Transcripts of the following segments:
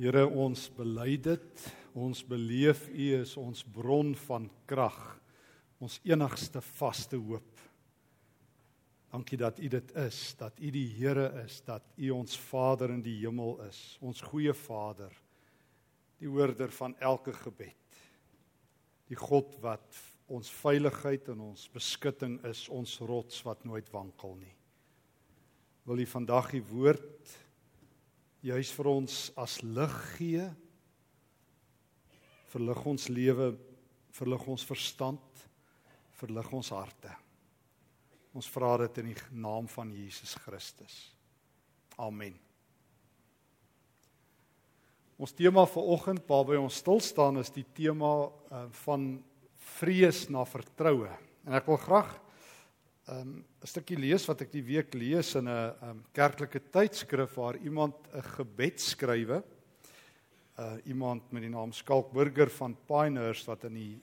Here ons bely dit, ons beleef U is ons bron van krag, ons enigste vaste hoop. Dankie dat U dit is, dat U die Here is, dat U ons Vader in die hemel is, ons goeie Vader, die hoorder van elke gebed. Die God wat ons veiligheid en ons beskutting is, ons rots wat nooit wankel nie. Wil U vandag U woord juis vir ons as lig gee verlig ons lewe verlig ons verstand verlig ons harte. Ons vra dit in die naam van Jesus Christus. Amen. Ons tema vir oggend waarby ons stil staan is die tema uh, van vrees na vertroue. En ek wil graag um, 'n stukkie lees wat ek die week lees in 'n um, kerklike tydskrif waar iemand 'n gebed skrywe. Uh iemand met die naam Skalk Burger van Pioneers wat in die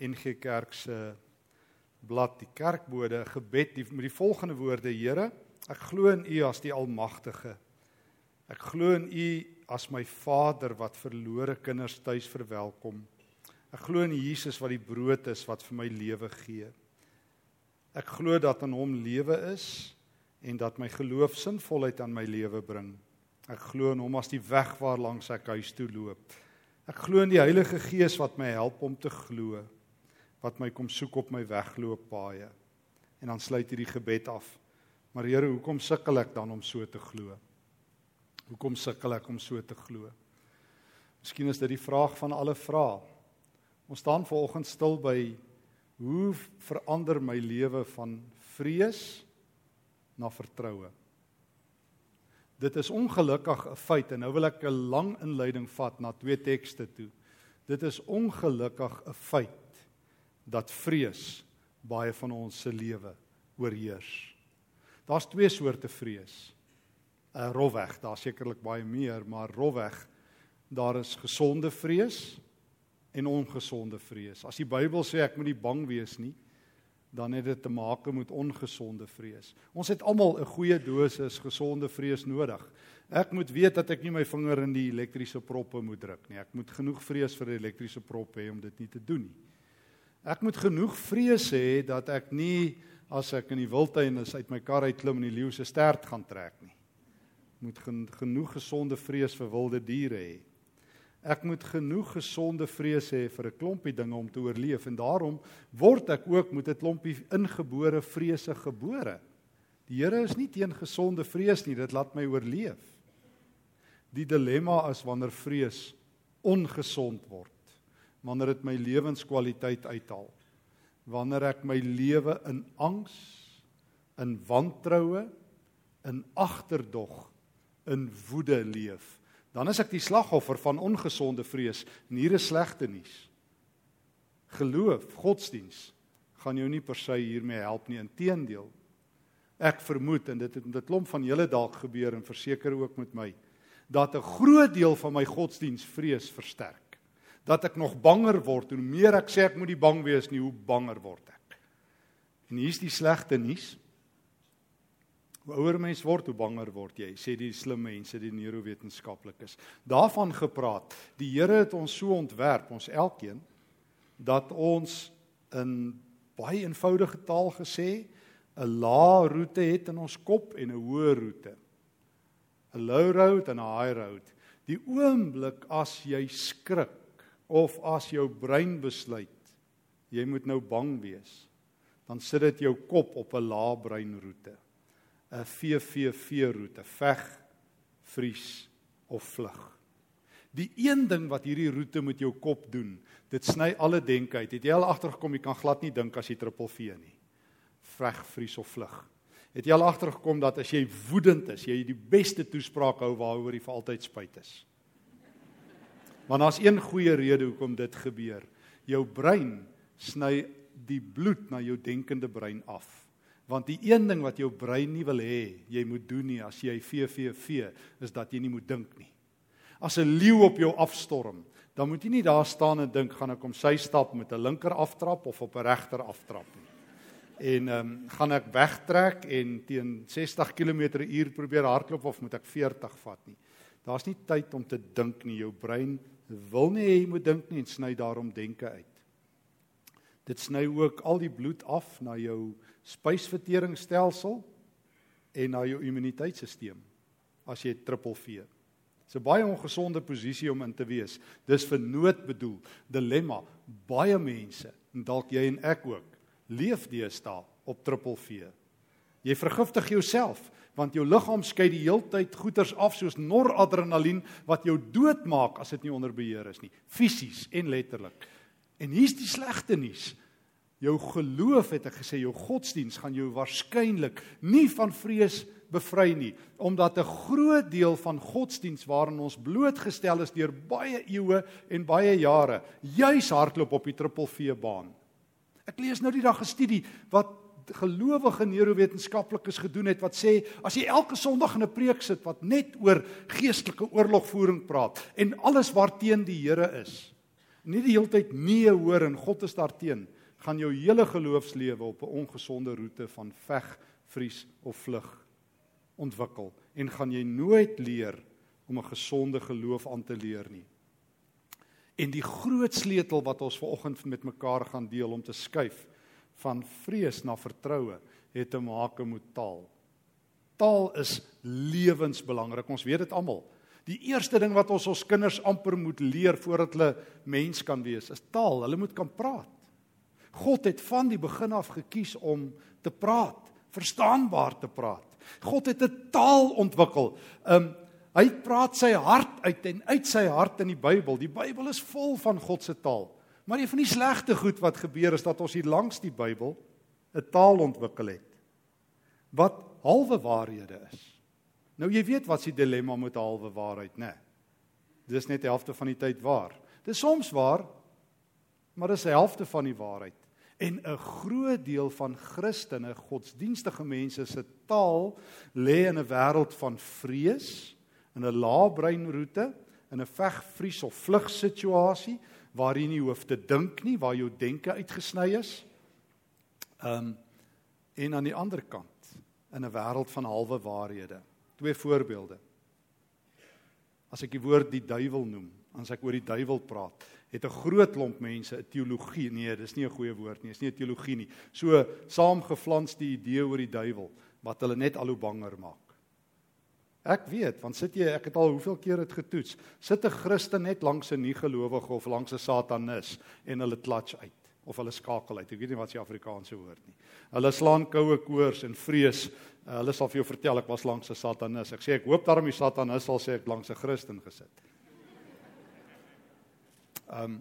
NG Kerk se blad die kerkbode gebed die, met die volgende woorde: Here, ek glo in U as die Almagtige. Ek glo in U as my Vader wat verlore kinders tuis verwelkom. Ek glo in Jesus wat die brood is wat vir my lewe gee. Ek glo dat in hom lewe is en dat my geloof sinvolheid aan my lewe bring. Ek glo in hom as die weg waar langs ek huis toe loop. Ek glo in die Heilige Gees wat my help om te glo, wat my kom soek op my wegloop paaie. En dan sluit hierdie gebed af. Maar Here, hoekom sukkel ek dan om so te glo? Hoekom sukkel ek om so te glo? Miskien is dit die vraag van alle vrae. Ons staan vanoggend stil by Hoe verander my lewe van vrees na vertroue? Dit is ongelukkig 'n feit en nou wil ek 'n lang inleiding vat na twee tekste toe. Dit is ongelukkig 'n feit dat vrees baie van ons se lewe oorheers. Daar's twee soorte vrees. 'n uh, Rofweg, daar's sekerlik baie meer, maar rofweg daar is gesonde vrees en ongesonde vrees. As die Bybel sê ek moet nie bang wees nie, dan het dit te maak met ongesonde vrees. Ons het almal 'n goeie dosis gesonde vrees nodig. Ek moet weet dat ek nie my vinger in die elektriese proppe moet druk nie. Ek moet genoeg vrees vir die elektriese prop hê om dit nie te doen nie. Ek moet genoeg vrees hê dat ek nie as ek in die wildtuin is uit my kar uit klim en die leeu se stert gaan trek nie. Moet gen genoeg gesonde vrees vir wilde diere hê. Ek moet genoeg gesonde vrees hê vir 'n klompie dinge om te oorleef en daarom word ek ook met 'n klompie ingebore vrese gebore. Die Here is nie teen gesonde vrees nie, dit laat my oorleef. Die dilemma is wanneer vrees ongesond word, wanneer dit my lewenskwaliteit uithaal. Wanneer ek my lewe in angs, in wantroue, in agterdog, in woede leef dan is ek die slagoffer van ongesonde vrees en hier is slegte nuus. Geloof, godsdiens gaan jou nie per se hiermee help nie, inteendeel. Ek vermoed en dit het met 'n klomp van julle dalk gebeur en verseker ook met my dat 'n groot deel van my godsdienstvrees versterk. Dat ek nog banger word hoe meer ek sê ek moet nie bang wees nie, hoe banger word ek. En hier's die slegte nuus. Hoe ouer mens word, hoe banger word jy, sê die slim mense, die neurowetenskaplikes. Daarvan gepraat, die Here het ons so ontwerp, ons elkeen, dat ons in baie eenvoudige taal gesê 'n lae roete het in ons kop en 'n hoë roete. 'n Low road en 'n high road. Die oomblik as jy skrik of as jou brein besluit jy moet nou bang wees, dan sit dit jou kop op 'n lae breinroete. 'n VVV roete, veg, vries of vlug. Die een ding wat hierdie roete met jou kop doen, dit sny alle denke uit. Het jy al agtergekom jy kan glad nie dink as jy triple V nie. Veg, vries of vlug. Het jy al agtergekom dat as jy woedend is, jy die beste toespraak hou waaroor jy vir altyd spyt is. Want daar's een goeie rede hoekom dit gebeur. Jou brein sny die bloed na jou denkende brein af. Want die een ding wat jou brein nie wil hê jy moet doen nie as jy VVV is dat jy nie moet dink nie. As 'n leeu op jou afstorm, dan moet jy nie daar staan en dink gaan ek om sy stap met 'n linker aftrap of op 'n regter aftrap nie. En ehm um, gaan ek wegtrek en teen 60 km/h probeer hardloop of moet ek 40 vat nie. Daar's nie tyd om te dink nie. Jou brein wil nie hê jy moet dink nie en sny daarom denke uit. Dit sny ook al die bloed af na jou spysverteringsstelsel en na jou immuniteitstelsel as jy triple V. Dis 'n baie ongesonde posisie om in te wees. Dis vir nood bedoel, dilemma. Baie mense, en dalk jy en ek ook, leef deesdae op triple V. Jy vergiftig jouself want jou liggaam skei die heeltyd goeters af soos noradrenalien wat jou doodmaak as dit nie onder beheer is nie, fisies en letterlik. En hier's die slegte nuus. Jou geloof het ek gesê, jou godsdiens gaan jou waarskynlik nie van vrees bevry nie, omdat 'n groot deel van godsdiens waarin ons blootgestel is deur baie eeue en baie jare, juis hardloop op die triple V baan. Ek lees nou die dag 'n studie wat gelowige neurowetenskaplikes gedoen het wat sê as jy elke Sondag in 'n preek sit wat net oor geestelike oorlogvoering praat en alles waarteen die Here is, nie die hele tyd nee hoor en God is daarteen, gaan jou hele geloofslewe op 'n ongesonde roete van veg, vries of vlug ontwikkel en gaan jy nooit leer om 'n gesonde geloof aan te leer nie. En die groot sleutel wat ons vanoggend met mekaar gaan deel om te skuif van vrees na vertroue het te maak met taal. Taal is lewensbelangrik. Ons weet dit almal. Die eerste ding wat ons ons kinders amper moet leer voordat hulle mens kan wees, is taal. Hulle moet kan praat. God het van die begin af gekies om te praat, verstaanbaar te praat. God het 'n taal ontwikkel. Um hy praat sy hart uit en uit sy hart in die Bybel. Die Bybel is vol van God se taal. Maar een van die slegte goed wat gebeur is dat ons hier langs die Bybel 'n taal ontwikkel het wat halwe waarhede is. Nou jy weet wat is die dilemma met 'n halwe waarheid, né? Nee. Dis net die helfte van die tyd waar. Dis soms waar, maar dis die helfte van die waarheid. En 'n groot deel van Christene, godsdienstige mense se taal lê in 'n wêreld van vrees, in 'n lae breinroete, in 'n veg, vries of vlug situasie waar jy nie hoef te dink nie, waar jou denke uitgesny is. Ehm um, en aan die ander kant in 'n wêreld van halwe waarhede. Twee voorbeelde. As ek die woord die duiwel noem, as ek oor die duiwel praat, het 'n groot klomp mense 'n teologie. Nee, dis nie 'n goeie woord nie, dis nie 'n teologie nie. So saamgeflanste idee oor die duiwel wat hulle net al hoe banger maak. Ek weet, want sit jy, ek het al hoeveel keer dit getoets. Sit 'n Christen net langs 'n nie-gelowige of langs 'n satanis en hulle klats uit of hulle skakel uit. Ek weet nie wat se Afrikaanse woord nie. Hulle slaan koue koors en vrees. Hulle sal vir jou vertel ek was langs 'n satanis. Ek sê ek hoop daarom die satanis sal sê ek langs 'n Christen gesit. Um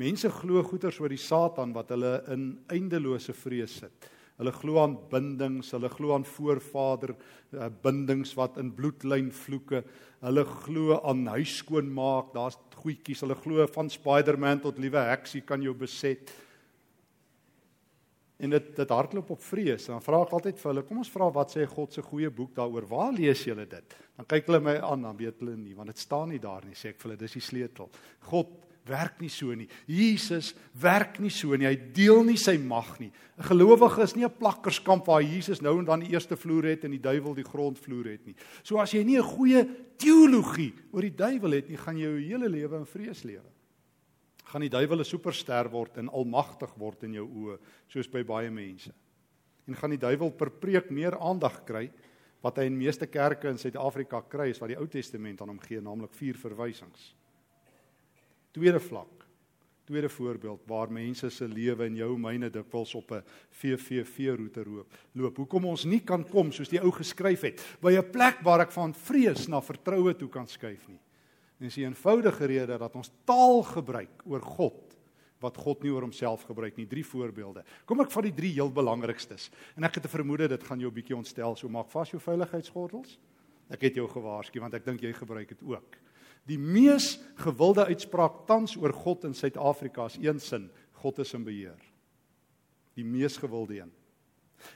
mense glo goeters oor die Satan wat hulle in eindelose vrees sit. Hulle glo aan bindings, hulle glo aan voorvader uh, bindings wat in bloedlyn vloeke. Hulle glo aan huis skoonmaak, daar's goedjies. Hulle glo van Spider-Man tot liewe heksie kan jou beset. En dit dit hardloop op vrees. Dan vra ek altyd vir hulle, kom ons vra wat sê God se goeie boek daaroor? Waar lees julle dit? Dan kyk hulle my aan, dan weet hulle nie, want dit staan nie daar nie, sê ek vir hulle, dis die sleutel. God werk nie so nie. Jesus werk nie so nie. Hy deel nie sy mag nie. 'n Gelowige is nie 'n plakkerskamp waar Jesus nou en dan die eerste vloer het en die duiwel die grondvloer het nie. So as jy nie 'n goeie teologie oor die duiwel het nie, gaan jy jou hele lewe in vrees lewe. Gaan die duiwel 'n superster word en almagtig word in jou oë, soos by baie mense. En gaan die duiwel per preek meer aandag kry wat hy in meeste kerke in Suid-Afrika kry is wat die Ou Testament aan hom gee, naamlik vier verwysings. Tweede vlak. Tweede voorbeeld waar mense se lewe en jou myne dikwels op 'n VVV roete loop. Hoekom ons nie kan kom soos die ou geskryf het by 'n plek waar ek van vrees na vertroue toe kan skuif nie. Dis 'n eenvoudige rede dat ons taal gebruik oor God wat God nie oor homself gebruik nie. Drie voorbeelde. Kom ek vat die drie heel belangrikstes. En ek het 'n vermoede dit gaan jou 'n bietjie ontstel. So maak vas jou veiligheidsgordels. Ek het jou gewaarsku want ek dink jy gebruik dit ook. Die mees gewilde uitspraak tans oor God in Suid-Afrika is een sin: God is in beheer. Die mees gewilde een.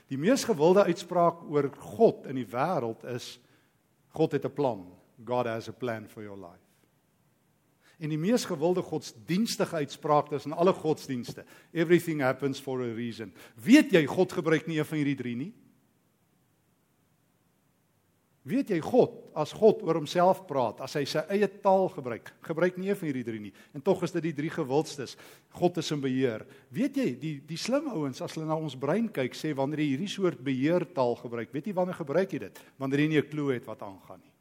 Die mees gewilde uitspraak oor God in die wêreld is God het 'n plan. God has a plan for your life. En die mees gewilde godsdienstige uitspraak tussen alle godsdienste, everything happens for a reason. Weet jy God gebruik nie een van hierdie drie nie? Weet jy God, as God oor homself praat, as hy sy eie taal gebruik, gebruik nie een van hierdie drie nie. En tog is dit die drie gewildstes. God is in beheer. Weet jy, die die slim ouens as hulle na ons brein kyk, sê wanneer jy hierdie soort beheertaal gebruik, weet jy wanneer gebruik jy dit? Wanneer jy nie 'n klou het wat aangaan nie.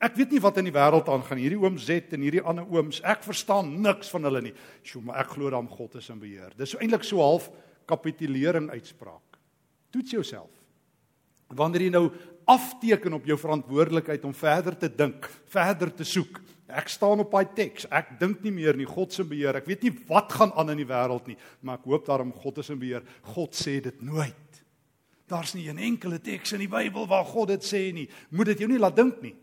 Ek weet nie wat in die wêreld aangaan hierdie oom Z en hierdie ander ooms. Ek verstaan niks van hulle nie. Sjoe, maar ek glo dan God is in beheer. Dis so eintlik so half kapitulering uitspraak. Toets jouself. Wanneer jy nou afteken op jou verantwoordelikheid om verder te dink, verder te soek. Ek staan op daai teks. Ek dink nie meer nie God se beheer. Ek weet nie wat gaan aan in die wêreld nie, maar ek hoop daarom God is in beheer. God sê dit nooit. Daar's nie 'n enkele teks in die Bybel waar God dit sê nie. Moet dit jou nie laat dink nie.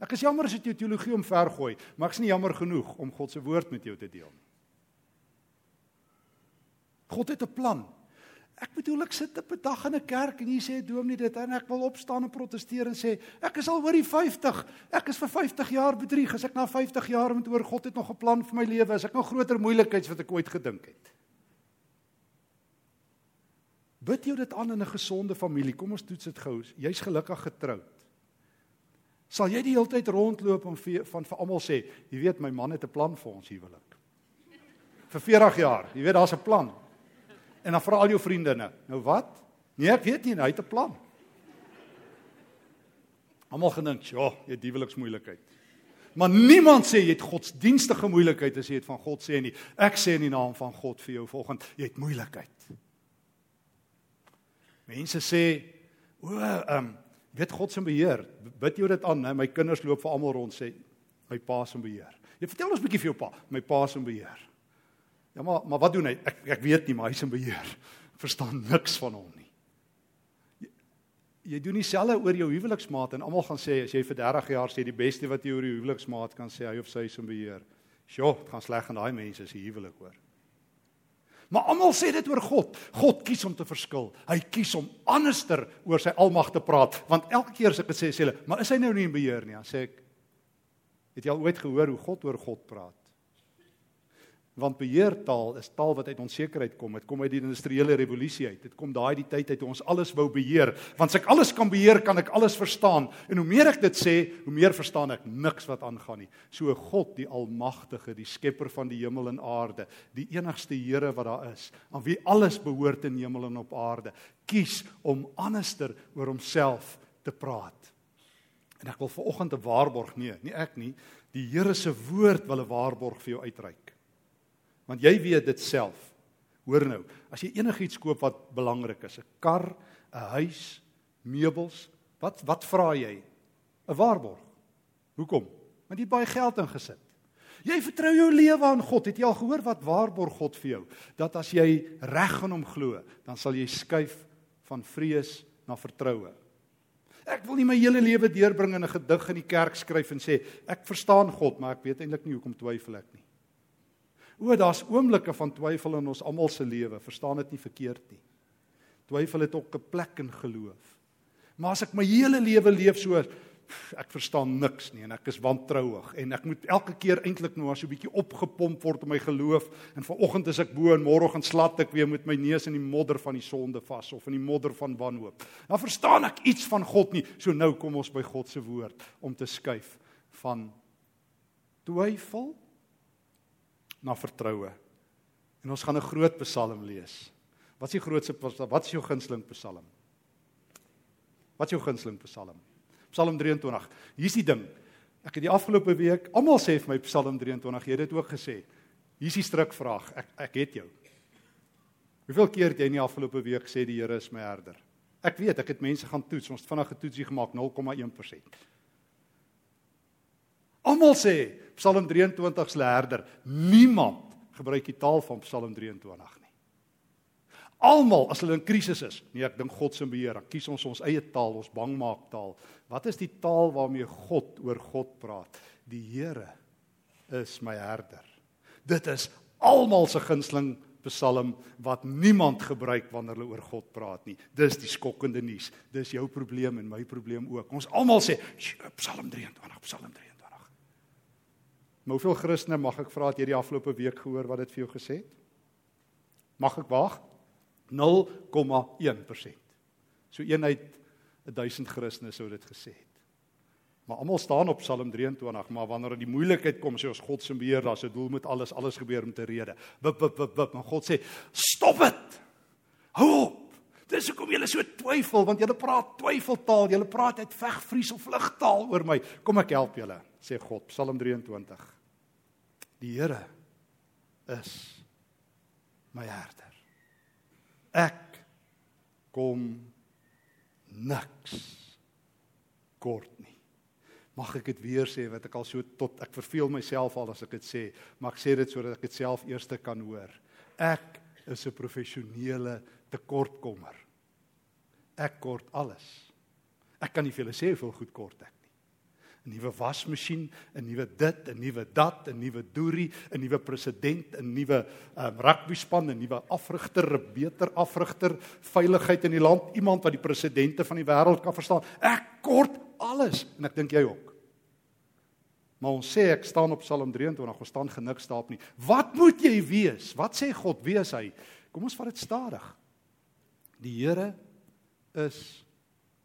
Ek is jammer as dit jou teologie omvergooi, maar ek's nie jammer genoeg om God se woord met jou te deel nie. God het 'n plan. Ek bedoel ek sit op 'n dag in 'n kerk en hier sê dominee dit en ek wil opstaan en proteseer en sê ek is al oor die 50. Ek is vir 50 jaar bedrieg. As ek na 50 jaar moet oor God het nog 'n plan vir my lewe. As ek nog groter moeilikhede wat ek ooit gedink het. Bid jou dit aan in 'n gesonde familie. Kom ons toets dit gou. Jy's gelukkig getroud. Sal jy die hele tyd rondloop en van vir almal sê, jy weet my man het 'n plan vir ons huwelik. Vir 40 jaar. Jy weet daar's 'n plan. En dan vra al jou vriendinne, nou wat? Nee, ek weet nie, hy het 'n plan. Almal gedink, "Ja, jy het huweliks moeilikheid." Maar niemand sê jy het godsdienstige moeilikheid as jy dit van God sê nie. Ek sê in die naam van God vir jou volgende, jy het moeilikheid. Mense sê, "O, ehm, um, weet God se beheer. Bid jou dit aan, hè? my kinders loop vir almal rond sê, my pa se beheer." Jy vertel ons 'n bietjie vir jou pa, my pa se beheer. Ja maar maar wat doen hy? Ek ek weet nie, maar hy's in beheer. Verstaan niks van hom nie. Jy, jy doen dieselfde oor jou huweliksmaat en almal gaan sê as jy vir 30 jaar sê die beste wat jy oor jou huweliksmaat kan sê, hy of sy is in beheer. Sjoe, dit gaan sleg aan daai mense jy huwelik hoor. Maar almal sê dit oor God. God kies om te verskil. Hy kies om anderster oor sy almag te praat, want elke keer as ek dit sê, sê hulle, "Maar is hy nou nie in beheer nie?" Dan sê ek, "Het jy al ooit gehoor hoe God oor God praat?" Want beheertaal is taal wat uit onsekerheid kom. Dit kom uit die industriële revolusie uit. Dit kom daai die tyd uit toe ons alles wou beheer. Want as ek alles kan beheer, kan ek alles verstaan. En hoe meer ek dit sê, hoe meer verstaan ek niks wat aangaan nie. So God, die almagtige, die skepper van die hemel en aarde, die enigste Here wat daar is, aan wie alles behoort in hemel en op aarde, kies om anderster oor homself te praat. En ek wil vanoggend 'n waarborg nee, nie ek nie, die Here se woord wil 'n waarborg vir jou uitreik. Want jy weet dit self. Hoor nou, as jy enigiets koop wat belangrik is, 'n kar, 'n huis, meubels, wat wat vra jy? 'n Waarborg. Hoekom? Want jy het baie geld ingesit. Jy vertrou jou lewe aan God. Het jy al gehoor wat waarborg God vir jou? Dat as jy reg in hom glo, dan sal jy skuif van vrees na vertroue. Ek wil nie my hele lewe deurbring in 'n gedig in die kerk skryf en sê ek verstaan God, maar ek weet eintlik nie hoekom twyfel ek nie. O, daar's oomblikke van twyfel in ons almal se lewe, verstaan dit nie verkeerd nie. Twyfel het ook 'n plek in geloof. Maar as ek my hele lewe leef so ek verstaan niks nie en ek is wantrouig en ek moet elke keer eintlik nou so 'n bietjie opgepomp word om my geloof en vanoggend is ek bo en môre gaan slat ek weer met my neus in die modder van die sonde vas of in die modder van wanhoop. Dan verstaan ek iets van God nie. So nou kom ons by God se woord om te skuif van twyfel na vertroue. En ons gaan 'n groot Psalm lees. Wat is die grootste wat is jou gunsteling Psalm? Wat is jou gunsteling Psalm? Psalm 23. Hier's die ding. Ek het die afgelope week almal sê vir my Psalm 23, jy het dit ook gesê. Hier's die strikvraag. Ek ek het jou. Hoeveel keer het jy in die afgelope week gesê die Here is my herder? Ek weet, ek het mense gaan toets. Ons het vinnig 'n toetsie gemaak 0,1%. Almal sê Psalm 23 se herder. Niemand gebruik die taal van Psalm 23 nie. Almal as hulle in krisis is, nee, ek dink God se beheer, dan kies ons ons eie taal, ons bangmaak taal. Wat is die taal waarmee God oor God praat? Die Here is my herder. Dit is almal se gunsteling Psalm wat niemand gebruik wanneer hulle oor God praat nie. Dis die skokkende nuus. Dis jou probleem en my probleem ook. Ons almal sê Psalm 23, Psalm 23. Maar hoeveel Christene mag ek vra het jy die afgelope week gehoor wat dit vir jou gesê het? Mag ek wag? 0,1%. So eenheid 1000 Christene sou dit gesê het. Maar almal staan op Psalm 23, maar wanneer die moeilikheid kom, sê ons God se beheer, daar's 'n doel met alles, alles gebeur om te rede. Wip wip wip wip, maar God sê, "Stop dit. Hou op. Dis hoekom julle so twyfel, want julle praat twyfeltaal, julle praat uit vegvries of vlugtaal oor my. Kom ek help julle," sê God, Psalm 23. Die Here is my herder. Ek kom niks kort nie. Mag ek dit weer sê wat ek al so tot ek verveel myself al as ek dit sê, maar ek sê dit sodat ek dit self eers kan hoor. Ek is 'n professionele tekortkommer. Ek kort alles. Ek kan nie vir julle sê hoeveel goed kort ek nuwe wasmasjien, 'n nuwe dit, 'n nuwe dat, 'n nuwe doerie, 'n nuwe president, 'n nuwe um, rugby span, 'n nuwe afrigter, 'n beter afrigter, veiligheid in die land, iemand wat die presidente van die wêreld kan verstaan. Ek kort alles en ek dink jy ook. Maar ons sê ek staan op Psalm 23, ons staan geniks daarop nie. Wat moet jy wees? Wat sê God wees hy? Kom ons vat dit stadig. Die Here is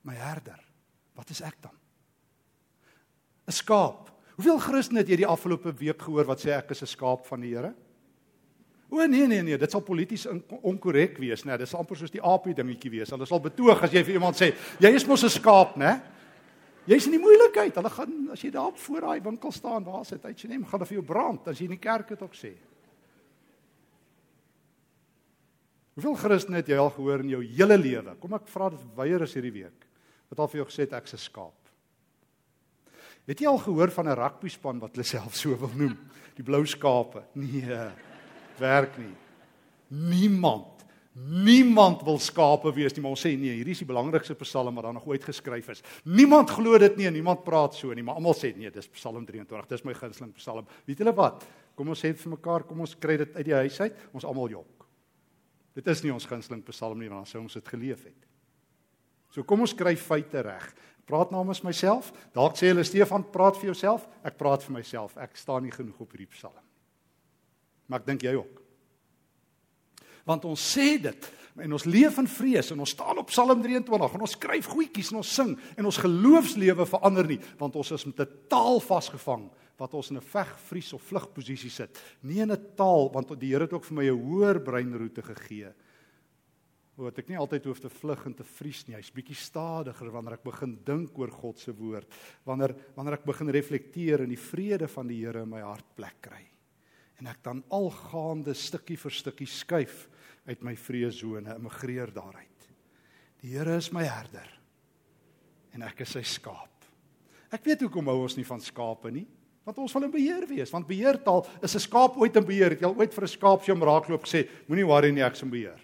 my herder. Wat is ek dan? 'n skaap. Hoeveel Christene het jy die afgelope week gehoor wat sê ek is 'n skaap van die Here? O nee nee nee, dit sal polities onkorrek wees, né? Nee, dit sal amper soos die aapie dingetjie wees. Hulle sal betoog as jy vir iemand sê, jy is mos 'n skaap, né? Jy's in die moeilikheid. Hulle gaan as jy daar voor daai winkel staan, waar is dit? Hy sê neem gaan hulle vir jou brand as jy in die kerk het ook sê. Hoeveel Christene het jy al gehoor in jou hele lewe? Kom ek vra dit weier is hierdie week. Wat al vir jou gesê het ek's 'n skaap. Het jy al gehoor van 'n rugby span wat hulle self so wil noem? Die Blou Skape. Nee. Werk nie. Niemand Niemand wil skape wees nie, maar ons sê nee, hierdie is die belangrikste psalm wat daar nog ooit geskryf is. Niemand glo dit nie en niemand praat so nie, maar almal sê nee, dis Psalm 23. Dis my gunsteling psalm. Weet julle wat? Kom ons sê vir mekaar, kom ons kry dit uit die huis uit. Ons almal jok. Dit is nie ons gunsteling psalm nie, want dan sou ons dit geleef het. So kom ons kry feite reg praat namens myself. Dalk sê hulle Stefan, praat vir jouself. Ek praat vir myself. Ek staan nie genoeg op hierdie psalm. Maar ek dink jy ook. Want ons sê dit en ons leef in vrees en ons staan op Psalm 23 en ons skryf goedjies en ons sing en ons geloofslewe verander nie want ons is met 'n taal vasgevang wat ons in 'n veg, vries of vlugposisie sit. Nie in 'n taal want die Here het ook vir my 'n hoër breinroete gegee wat ek nie altyd hoef te vlug en te vries nie. Hy's bietjie stadiger wanneer ek begin dink oor God se woord. Wanneer wanneer ek begin reflekteer en die vrede van die Here in my hart plek kry. En ek dan algaande stukkie vir stukkie skuif uit my vreesone, immigreer daaruit. Die Here is my herder en ek is sy skaap. Ek weet hoekom hou ons nie van skape nie. Want ons wil in beheer wees, want beheertaal is 'n skaap ooit in beheer. Het jy al ooit vir 'n skaap se omraakloop gesê, moenie worry nie, ek is in beheer.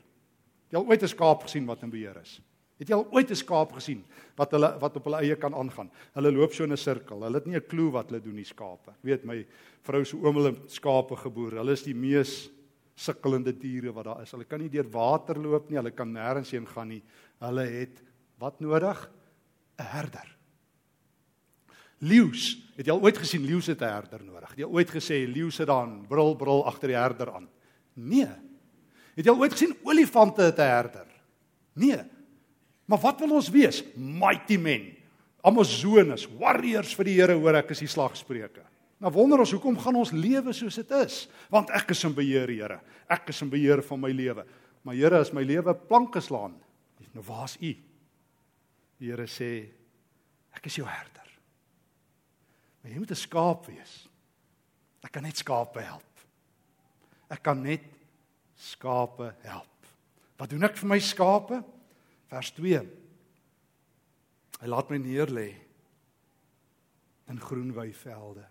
Het jy al ooit 'n skaap gesien wat in beheer is? Het jy al ooit 'n skaap gesien wat hulle wat op hulle eie kan aangaan? Hulle loop so in 'n sirkel. Hulle het nie 'n klou wat hulle doen die skape. Ek weet my vrou se oom het skape geboer. Hulle is die mees sukkelende diere wat daar is. Hulle kan nie deur water loop nie. Hulle kan nêrens heen gaan nie. Hulle het wat nodig? 'n Herder. Leeu's, het jy al ooit gesien leeu's het 'n herder nodig? Het jy ooit gesê leeu sit daar brul brul agter die herder aan? Nee. Het jy al ooit gesien olifante 'n herder? Nee. Maar wat wil ons wees? Mighty men. Amazones, warriors vir die Here, hoor ek is die slagspreuke. Nou wonder ons hoekom gaan ons lewe soos dit is? Want ek is in beheer, Here. Ek is in beheer van my lewe. Maar Here, as my lewe plank geslaan, nou waar's U? Die Here sê, ek is jou herder. Maar jy moet 'n skaap wees. Ek kan net skape help. Ek kan net skape help. Wat doen ek vir my skape? Vers 2. Hy laat my neerlê in groen weivelde.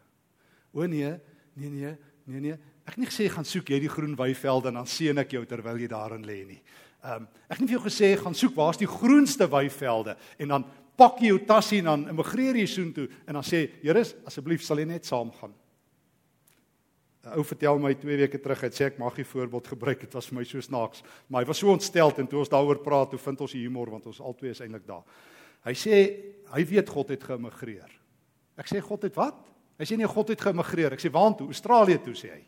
O nee, nee nee, nee nee. Ek het nie gesê gaan soek jy die groen weivelde en dan seën ek jou terwyl jy daarin lê nie. Ehm um, ek het nie vir jou gesê gaan soek waar's die groenste weivelde en dan pak jy jou tassie en dan immigreer jy soontoe en dan sê Here asseblief sal jy net saam gaan. 'n ou vertel my 2 weke terug het sê ek mag nie voorbeeld gebruik dit was vir my so snaaks. Maar hy was so ontstel en toe ons daaroor praat hoe vind ons die humor want ons albei is eintlik daar. Hy sê hy weet God het geëmigreer. Ek sê God het wat? Hy sê nee God het geëmigreer. Ek sê waartoe? Australië toe sê hy.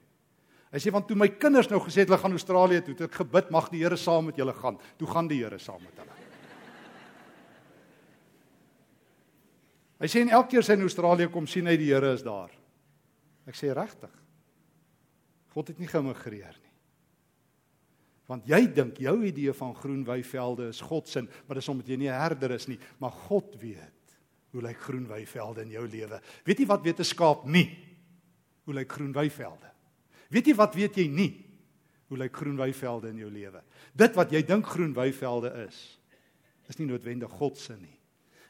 Hy sê want toe my kinders nou gesê het hulle gaan Australië toe het ek gebid mag die Here saam met julle gaan. Toe gaan die Here saam met hulle. Hy sê en elke keer sy in Australië kom sien hy die Here is daar. Ek sê regtig. God het nie gemigreer nie. Want jy dink jou idee van groen weivelde is God se, maar dis omdat jy nie 'n herder is nie, maar God weet hoe lyk groen weivelde in jou lewe. Weet jy wat weet 'n skaap nie? Hoe lyk groen weivelde? Weet jy wat weet jy nie? Hoe lyk groen weivelde in jou lewe? Dit wat jy dink groen weivelde is, is nie noodwendig God se nie.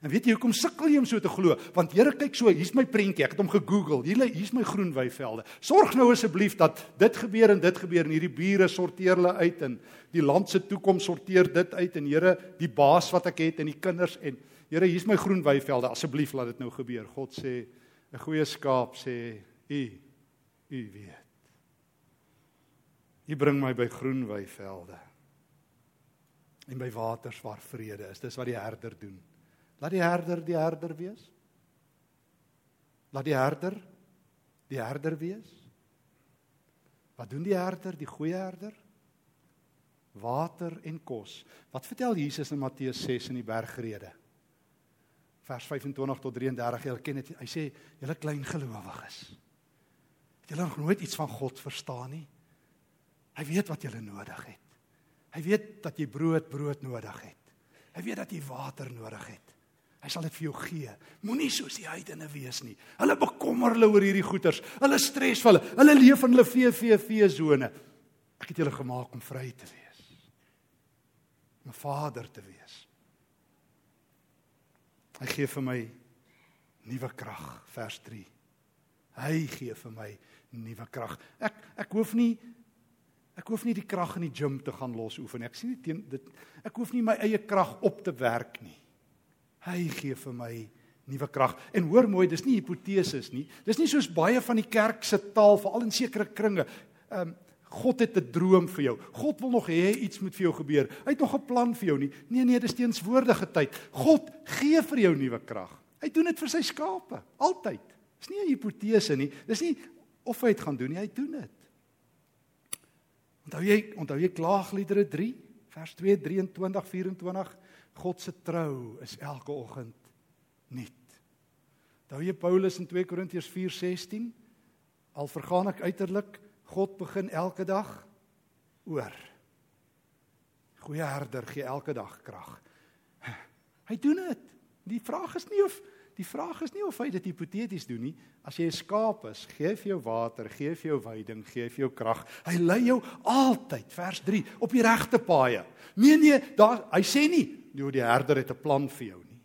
En weet jy hoekom sukkel jy om so te glo? Want Here kyk so, hier's my prentjie. Ek het hom gegoogel. Hier lê hier's my groen weivelde. Sorg nou asseblief dat dit gebeur en dit gebeur en hierdie bure sorteer hulle uit en die land se toekoms sorteer dit uit en Here, die baas wat ek het en die kinders en Here, hier's my groen weivelde. Asseblief laat dit nou gebeur. God sê 'n goeie skaap sê u u weet. U bring my by groen weivelde. En by waters waar vrede is. Dis wat die herder doen. Laat die herder die herder wees. Laat die herder die herder wees. Wat doen die herder, die goeie herder? Water en kos. Wat vertel Jesus in Matteus 6 in die bergrede? Vers 25 tot 33. Julle ken dit. Hy sê, "Julle klein gelowiges. Het julle nog nooit iets van God verstaan nie? Hy weet wat julle nodig het. Hy weet dat jy brood brood nodig het. Hy weet dat jy water nodig het. Hy sal dit vir jou gee. Moenie soos die heidene wees nie. Hulle bekommer hulle oor hierdie goeters. Hulle stres vir hulle. Hulle leef in hulle VVV sone. Ek het julle gemaak om vry te wees. Om 'n vader te wees. Hy gee vir my nuwe krag, vers 3. Hy gee vir my nuwe krag. Ek ek hoef nie ek hoef nie die krag in die gim te gaan los oefen. Ek sien nie teen dit ek hoef nie my eie krag op te werk nie. Hy gee vir my nuwe krag. En hoor mooi, dis nie hipoteses nie. Dis nie soos baie van die kerk se taal veral in sekere kringe. Ehm um, God het 'n droom vir jou. God wil nog hê iets moet vir jou gebeur. Hy het nog 'n plan vir jou nie. Nee nee, dis teenswoordige tyd. God gee vir jou nuwe krag. Hy doen dit vir sy skape, altyd. Dis nie 'n hipotese nie. Dis nie of hy dit gaan doen nie, hy doen dit. Onthou jy, onthou jy Klaagliedere 3 vers 2 23 24 God se trou is elke oggend nuut. Daar jy Paulus in 2 Korintiërs 4:16 al vergaan ek uiterlik, God begin elke dag oor. Goeie herder gee elke dag krag. Hy doen dit. Die vraag is nie of die vraag is nie of hy dit hipoteties doen nie. As jy 'n skaap is, gee vir jou water, gee vir jou veiding, gee vir jou krag. Hy lei jou altyd, vers 3, op die regte paaie. Nee nee, daar hy sê nie jy die herder het 'n plan vir jou nie.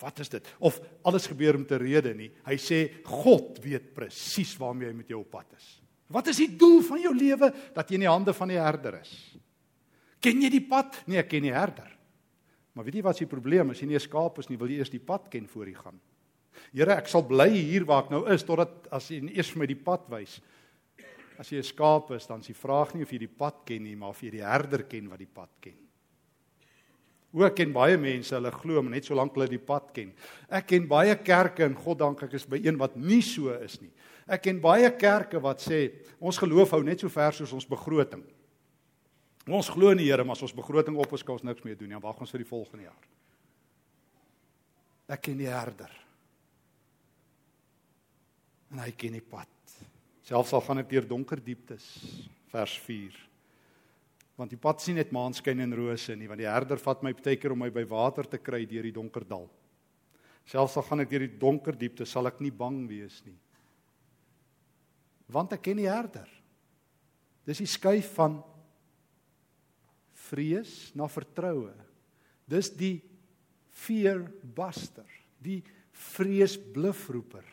Wat is dit? Of alles gebeur om te rede nie. Hy sê God weet presies waarmee hy met jou op pad is. Wat is die doel van jou lewe dat jy in die hande van die herder is? Ken jy die pad? Nee, ek ken die herder. Maar weet jy wat is die probleem? As jy nie 'n skaap is nie, wil jy eers die pad ken voor jy gaan. Here, ek sal bly hier waar ek nou is totdat as jy eers vir my die pad wys. As jy 'n skaap is, dan is die vraag nie of jy die pad ken nie, maar of jy die herder ken wat die pad ken. Hoe ek ken baie mense, hulle glo maar net solank hulle die pad ken. Ek ken baie kerke en God dank ek is by een wat nie so is nie. Ek ken baie kerke wat sê ons geloof hou net so ver soos ons begroting. Ons glo in die Here, maar as ons begroting op ons niks meer doen nie. Dan wag ons vir die volgende jaar. Ek ken die herder. En hy ken die pad. Selfs al gaan ek deur donker dieptes, vers 4 want die pad sien net maanskyn en rose nie want die herder vat my baie keer om my by water te kry deur die donker dal. Selfs al gaan ek deur die donker diepte sal ek nie bang wees nie. Want ek ken die herder. Dis die skuif van vrees na vertroue. Dis die fear buster die vreesblufroeper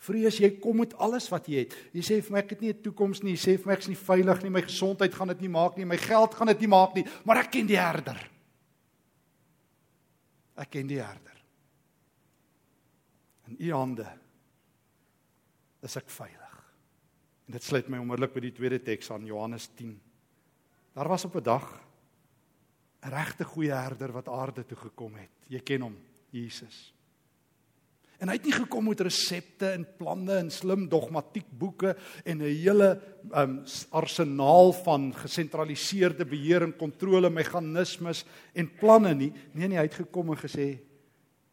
Vrees jy kom met alles wat jy het. Jy sê vir my ek het nie 'n toekoms nie. Jy sê vir my ek's nie veilig nie. My gesondheid gaan dit nie maak nie. My geld gaan dit nie maak nie. Maar ek ken die herder. Ek ken die herder. In u hande is ek veilig. En dit sluit my onmiddellik by die tweede teks aan Johannes 10. Daar was op 'n dag 'n regte goeie herder wat aarde toe gekom het. Jy ken hom, Jesus. En hy het nie gekom met resepte en planne en slim dogmatiek boeke en 'n hele um, arsenaal van gesentraliseerde beheer en kontrole meganismes en planne nie. Nee nee, hy het gekom en gesê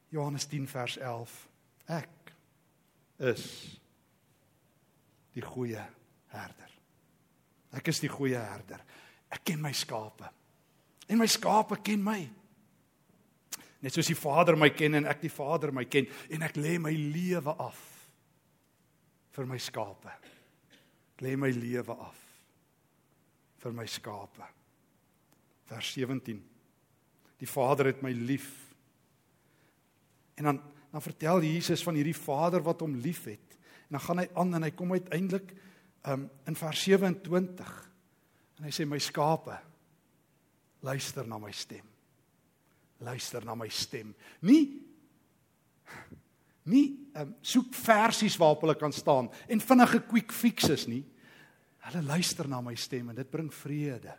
Johannes 10 vers 11. Ek is die goeie herder. Ek is die goeie herder. Ek ken my skape. En my skape ken my. Net soos die Vader my ken en ek die Vader my ken en ek lê my lewe af vir my skape. Ek lê my lewe af vir my skape. Vers 17. Die Vader het my lief. En dan dan vertel Jesus van hierdie Vader wat hom liefhet. En dan gaan hy aan en hy kom uiteindelik um, in vers 27 en hy sê my skape luister na my stem. Luister na my stem. Nie nie um, soek versies waarop hulle kan staan en vinnige quick fixes nie. Hulle luister na my stem en dit bring vrede.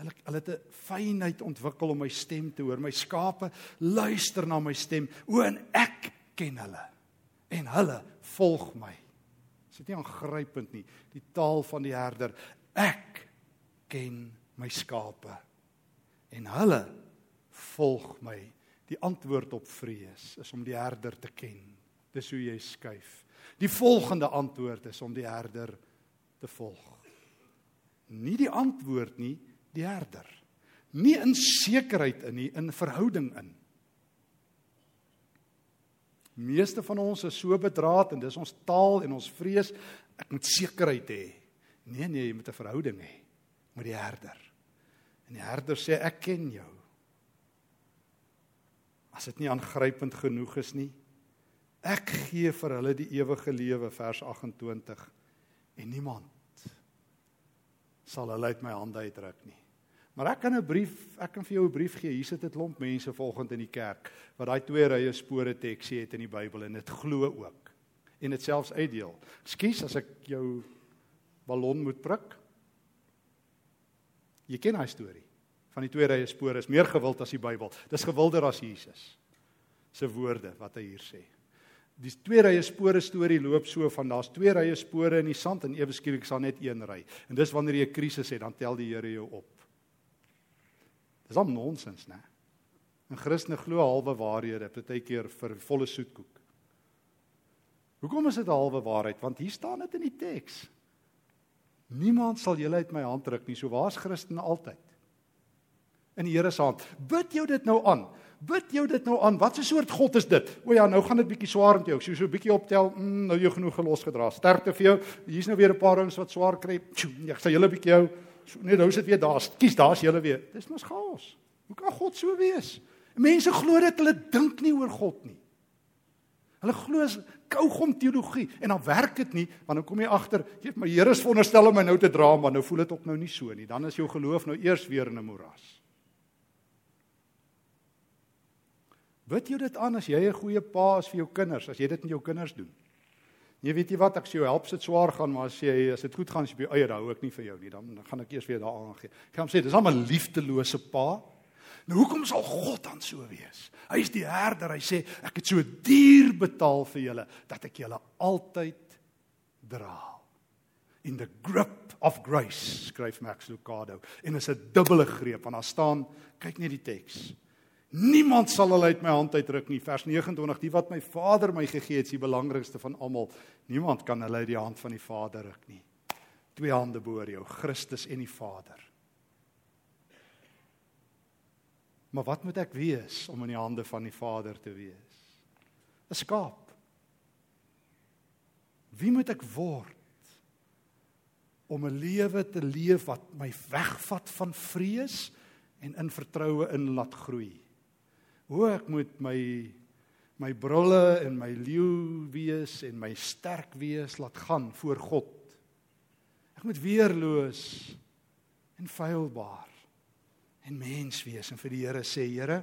Hulle hulle het 'n fynheid ontwikkel om my stem te hoor. My skape luister na my stem. O en ek ken hulle en hulle volg my. Dit is nie aangrypend nie. Die taal van die herder. Ek ken my skape en hulle volg my. Die antwoord op vrees is om die herder te ken. Dis hoe jy skuif. Die volgende antwoord is om die herder te volg. Nie die antwoord nie, die herder. Nie in sekerheid in nie, in verhouding in. Meeste van ons is so bedraad en dis ons taal en ons vrees ek moet sekerheid hê. Nee nee, jy moet 'n verhouding hê met die herder. En die herder sê ek ken jou. As dit nie aangrypend genoeg is nie. Ek gee vir hulle die ewige lewe vers 28 en niemand sal hulle uit my hande uitruk nie. Maar ek kan 'n brief, ek kan vir jou 'n brief gee. Hier sit 'n klomp mense vanoggend in die kerk wat daai twee rye spore teksie het in die Bybel en dit glo ook. En dit selfs uitdeel. Skus as ek jou ballon moet prik. Jy ken daai storie van die twee rye spore is meer gewild as die Bybel. Dis gewilder as Jesus se woorde wat hy hier sê. Die twee rye spore storie loop so van daar's twee rye spore in die sand en ewe skielik is daar net een ry. En dis wanneer jy 'n krisis het, dan tel die Here jou op. Dis al nonsens, né? En Christene glo halwe waarhede, partykeer vir volle soetkoek. Hoekom is dit 'n halwe waarheid? Want hier staan dit in die teks. Niemand sal julle uit my hand ruk nie. So waar's Christene altyd? In die Here se hand. Bid jou dit nou aan. Bid jou dit nou aan. Wat 'n soort God is dit? O ja, nou gaan dit bietjie swaar met jou. Ek so 'n bietjie optel. Mm, nou jy genoeg gelos gedra. Sterkte vir jou. Hier's nou weer 'n paar ouens wat swaar kry. Ek sê julle bietjie jou. So, nee, nou is dit weer daar. Kies, daar's julle weer. Dis mos chaos. Hoe kan God so wees? Mense glo dit hulle dink nie oor God nie. Hulle glo kougom teologie en dan werk dit nie want dan kom jy agter, jy my Here is veronderstel om my nou te dra, maar nou voel dit ook nou nie so nie. Dan is jou geloof nou eers weer in 'n moeras. Wat jy dit aan as jy 'n goeie pa is vir jou kinders, as jy dit met jou kinders doen? Jy weet jy wat ek sê jou help sit swaar gaan maar as jy as dit goed gaan as jy by eie dan hou ek nie vir jou nie dan gaan ek eers weer daar aangee. Ek gaan sê dis almal liefdelose pa. Nou hoekom sal God dan so wees? Hy is die herder. Hy sê ek het so duur betaal vir julle dat ek julle altyd dra. In the grip of grace skryf Max Lucado en is 'n dubbele greep want daar staan kyk net die teks. Niemand sal hulle uit my hand uitruk nie. Vers 29: Die wat my Vader my gegee het, is die belangrikste van almal. Niemand kan hulle uit die hand van die Vader ruk nie. Twee hande bo jou, Christus en die Vader. Maar wat moet ek wees om in die hande van die Vader te wees? 'n Skaap. Wie moet ek word om 'n lewe te leef wat my wegvat van vrees en in vertroue in laat groei? Hoe ek moet my my brulle en my leeu wees en my sterk wees laat gaan voor God. Ek moet weerloos en feilbaar en mens wees en vir die Here sê Here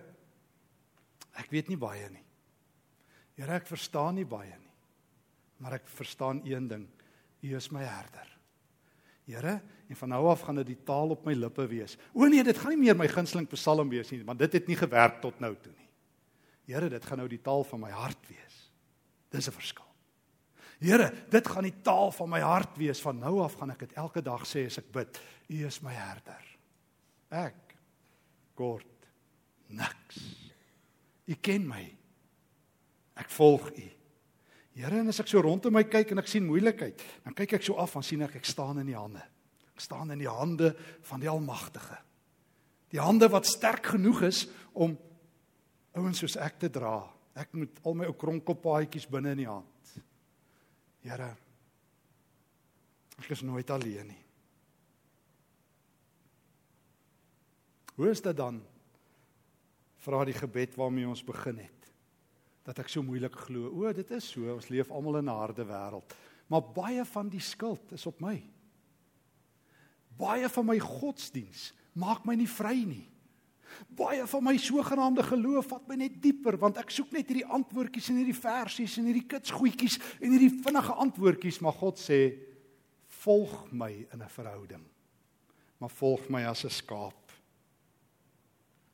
ek weet nie baie nie. Here ek verstaan nie baie nie. Maar ek verstaan een ding. U is my herder. Here, en van nou af gaan dit die taal op my lippe wees. O nee, dit gaan nie meer my gunsteling psalm wees nie, want dit het nie gewerk tot nou toe nie. Here, dit gaan nou die taal van my hart wees. Dis 'n verskil. Here, dit gaan die taal van my hart wees. Van nou af gaan ek dit elke dag sê as ek bid. U is my herder. Ek kort niks. U ken my. Ek volg U. Here, en as ek so rondom my kyk en ek sien moeilikheid, dan kyk ek so af en sien ek ek staan in U hande. Ek staan in die hande van die Almagtige. Die hande wat sterk genoeg is om ouens soos ek te dra. Ek moet al my ou kronkelpaadjies binne in die hand. Here, ek is nooit alleen nie. Hoe is dit dan? Vra die gebed waarmee ons begin het. Dat ek so moeilik glo. O, dit is so. Ons leef almal in 'n harde wêreld. Maar baie van die skuld is op my. Baie van my godsdiens maak my nie vry nie. Baie van my sogenaamde geloof vat my net dieper want ek soek net hierdie antwoordjies in hierdie versies en hierdie kitsgoetjies en hierdie vinnige antwoordjies maar God sê volg my in 'n verhouding. Maar volg my as 'n skaap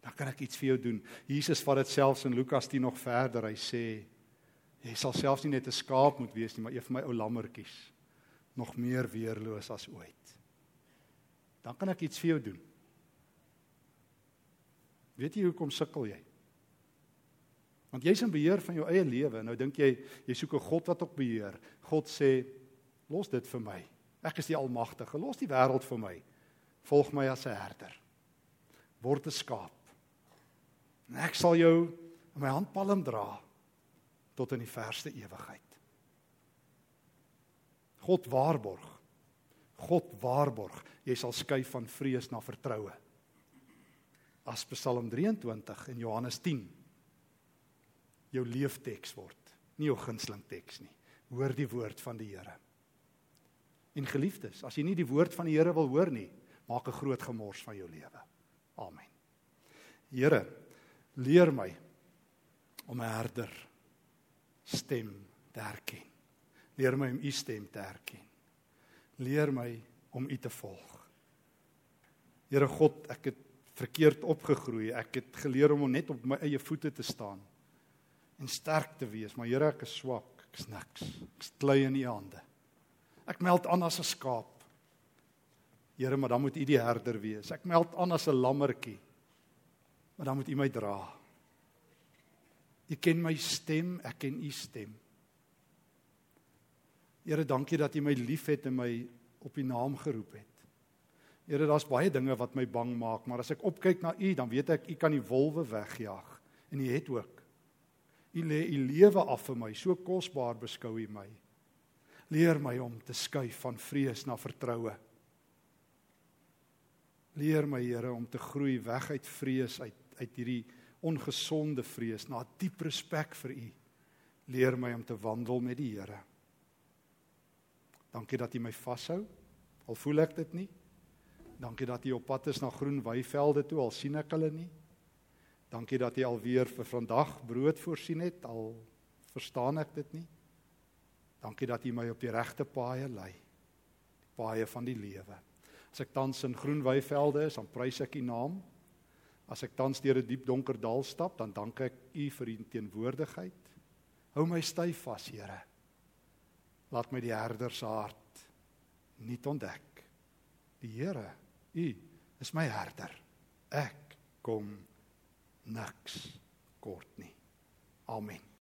dan kan ek iets vir jou doen. Jesus vat dit selfs in Lukas 10 nog verder. Hy sê jy sal selfs nie net 'n skaap moet wees nie, maar een van my ou lammetjies nog meer weerloos as ooit. Dan kan ek iets vir jou doen. Weet jy hoekom sukkel jy? Want jy's in beheer van jou eie lewe. Nou dink jy jy soek 'n God wat op beheer. God sê los dit vir my. Ek is die almagtige. Los die wêreld vir my. Volg my as 'n herder. Word 'n skaap. En ek sal jou in my handpalm dra tot in die verste ewigheid. God waarborg. God waarborg, jy sal skuif van vrees na vertroue. As Psalm 23 en Johannes 10 jou leefteks word, nie jou gunsteling teks nie. Hoor die woord van die Here. En geliefdes, as jy nie die woord van die Here wil hoor nie, maak 'n groot gemors van jou lewe. Amen. Here, leer my om 'n herder stem te herken. Leer my om u stem te herken. Leer my om u te volg. Here God, ek het verkeerd opgegroei. Ek het geleer om net op my eie voete te staan en sterk te wees, maar Here, ek is swak. Ek is niks. Ek is klei in u hande. Ek meld aan as 'n skaap. Here, maar dan moet u die herder wees. Ek meld aan as 'n lammertjie. Maar dan moet U my dra. U ken my stem, ek ken U stem. Here, dankie dat U my liefhet en my op U naam geroep het. Here, daar's baie dinge wat my bang maak, maar as ek opkyk na U, dan weet ek U kan die wolwe wegjaag en U het ook. U lê U lewe af vir my, so kosbaar beskou U my. Leer my om te skuif van vrees na vertroue. Leer my Here om te groei weg uit vrees uit uit hierdie ongesonde vrees na diep respek vir U. Leer my om te wandel met die Here. Dankie dat U my vashou. Al voel ek dit nie. Dankie dat U op pad is na groen weivelde toe al sien ek hulle nie. Dankie dat U alweer vir vandag brood voorsien het al verstaan ek dit nie. Dankie dat U my op die regte paaie lei. Die paaie van die lewe. As ek tans in groen weivelde is, dan prys ek U naam. As ek tans deur 'n die diep donker dal stap, dan dank ek U vir U teenwoordigheid. Hou my styf vas, Here. Laat my die herder se hart nie ontdek. Die Here, U is my herder. Ek kom niks kort nie. Amen.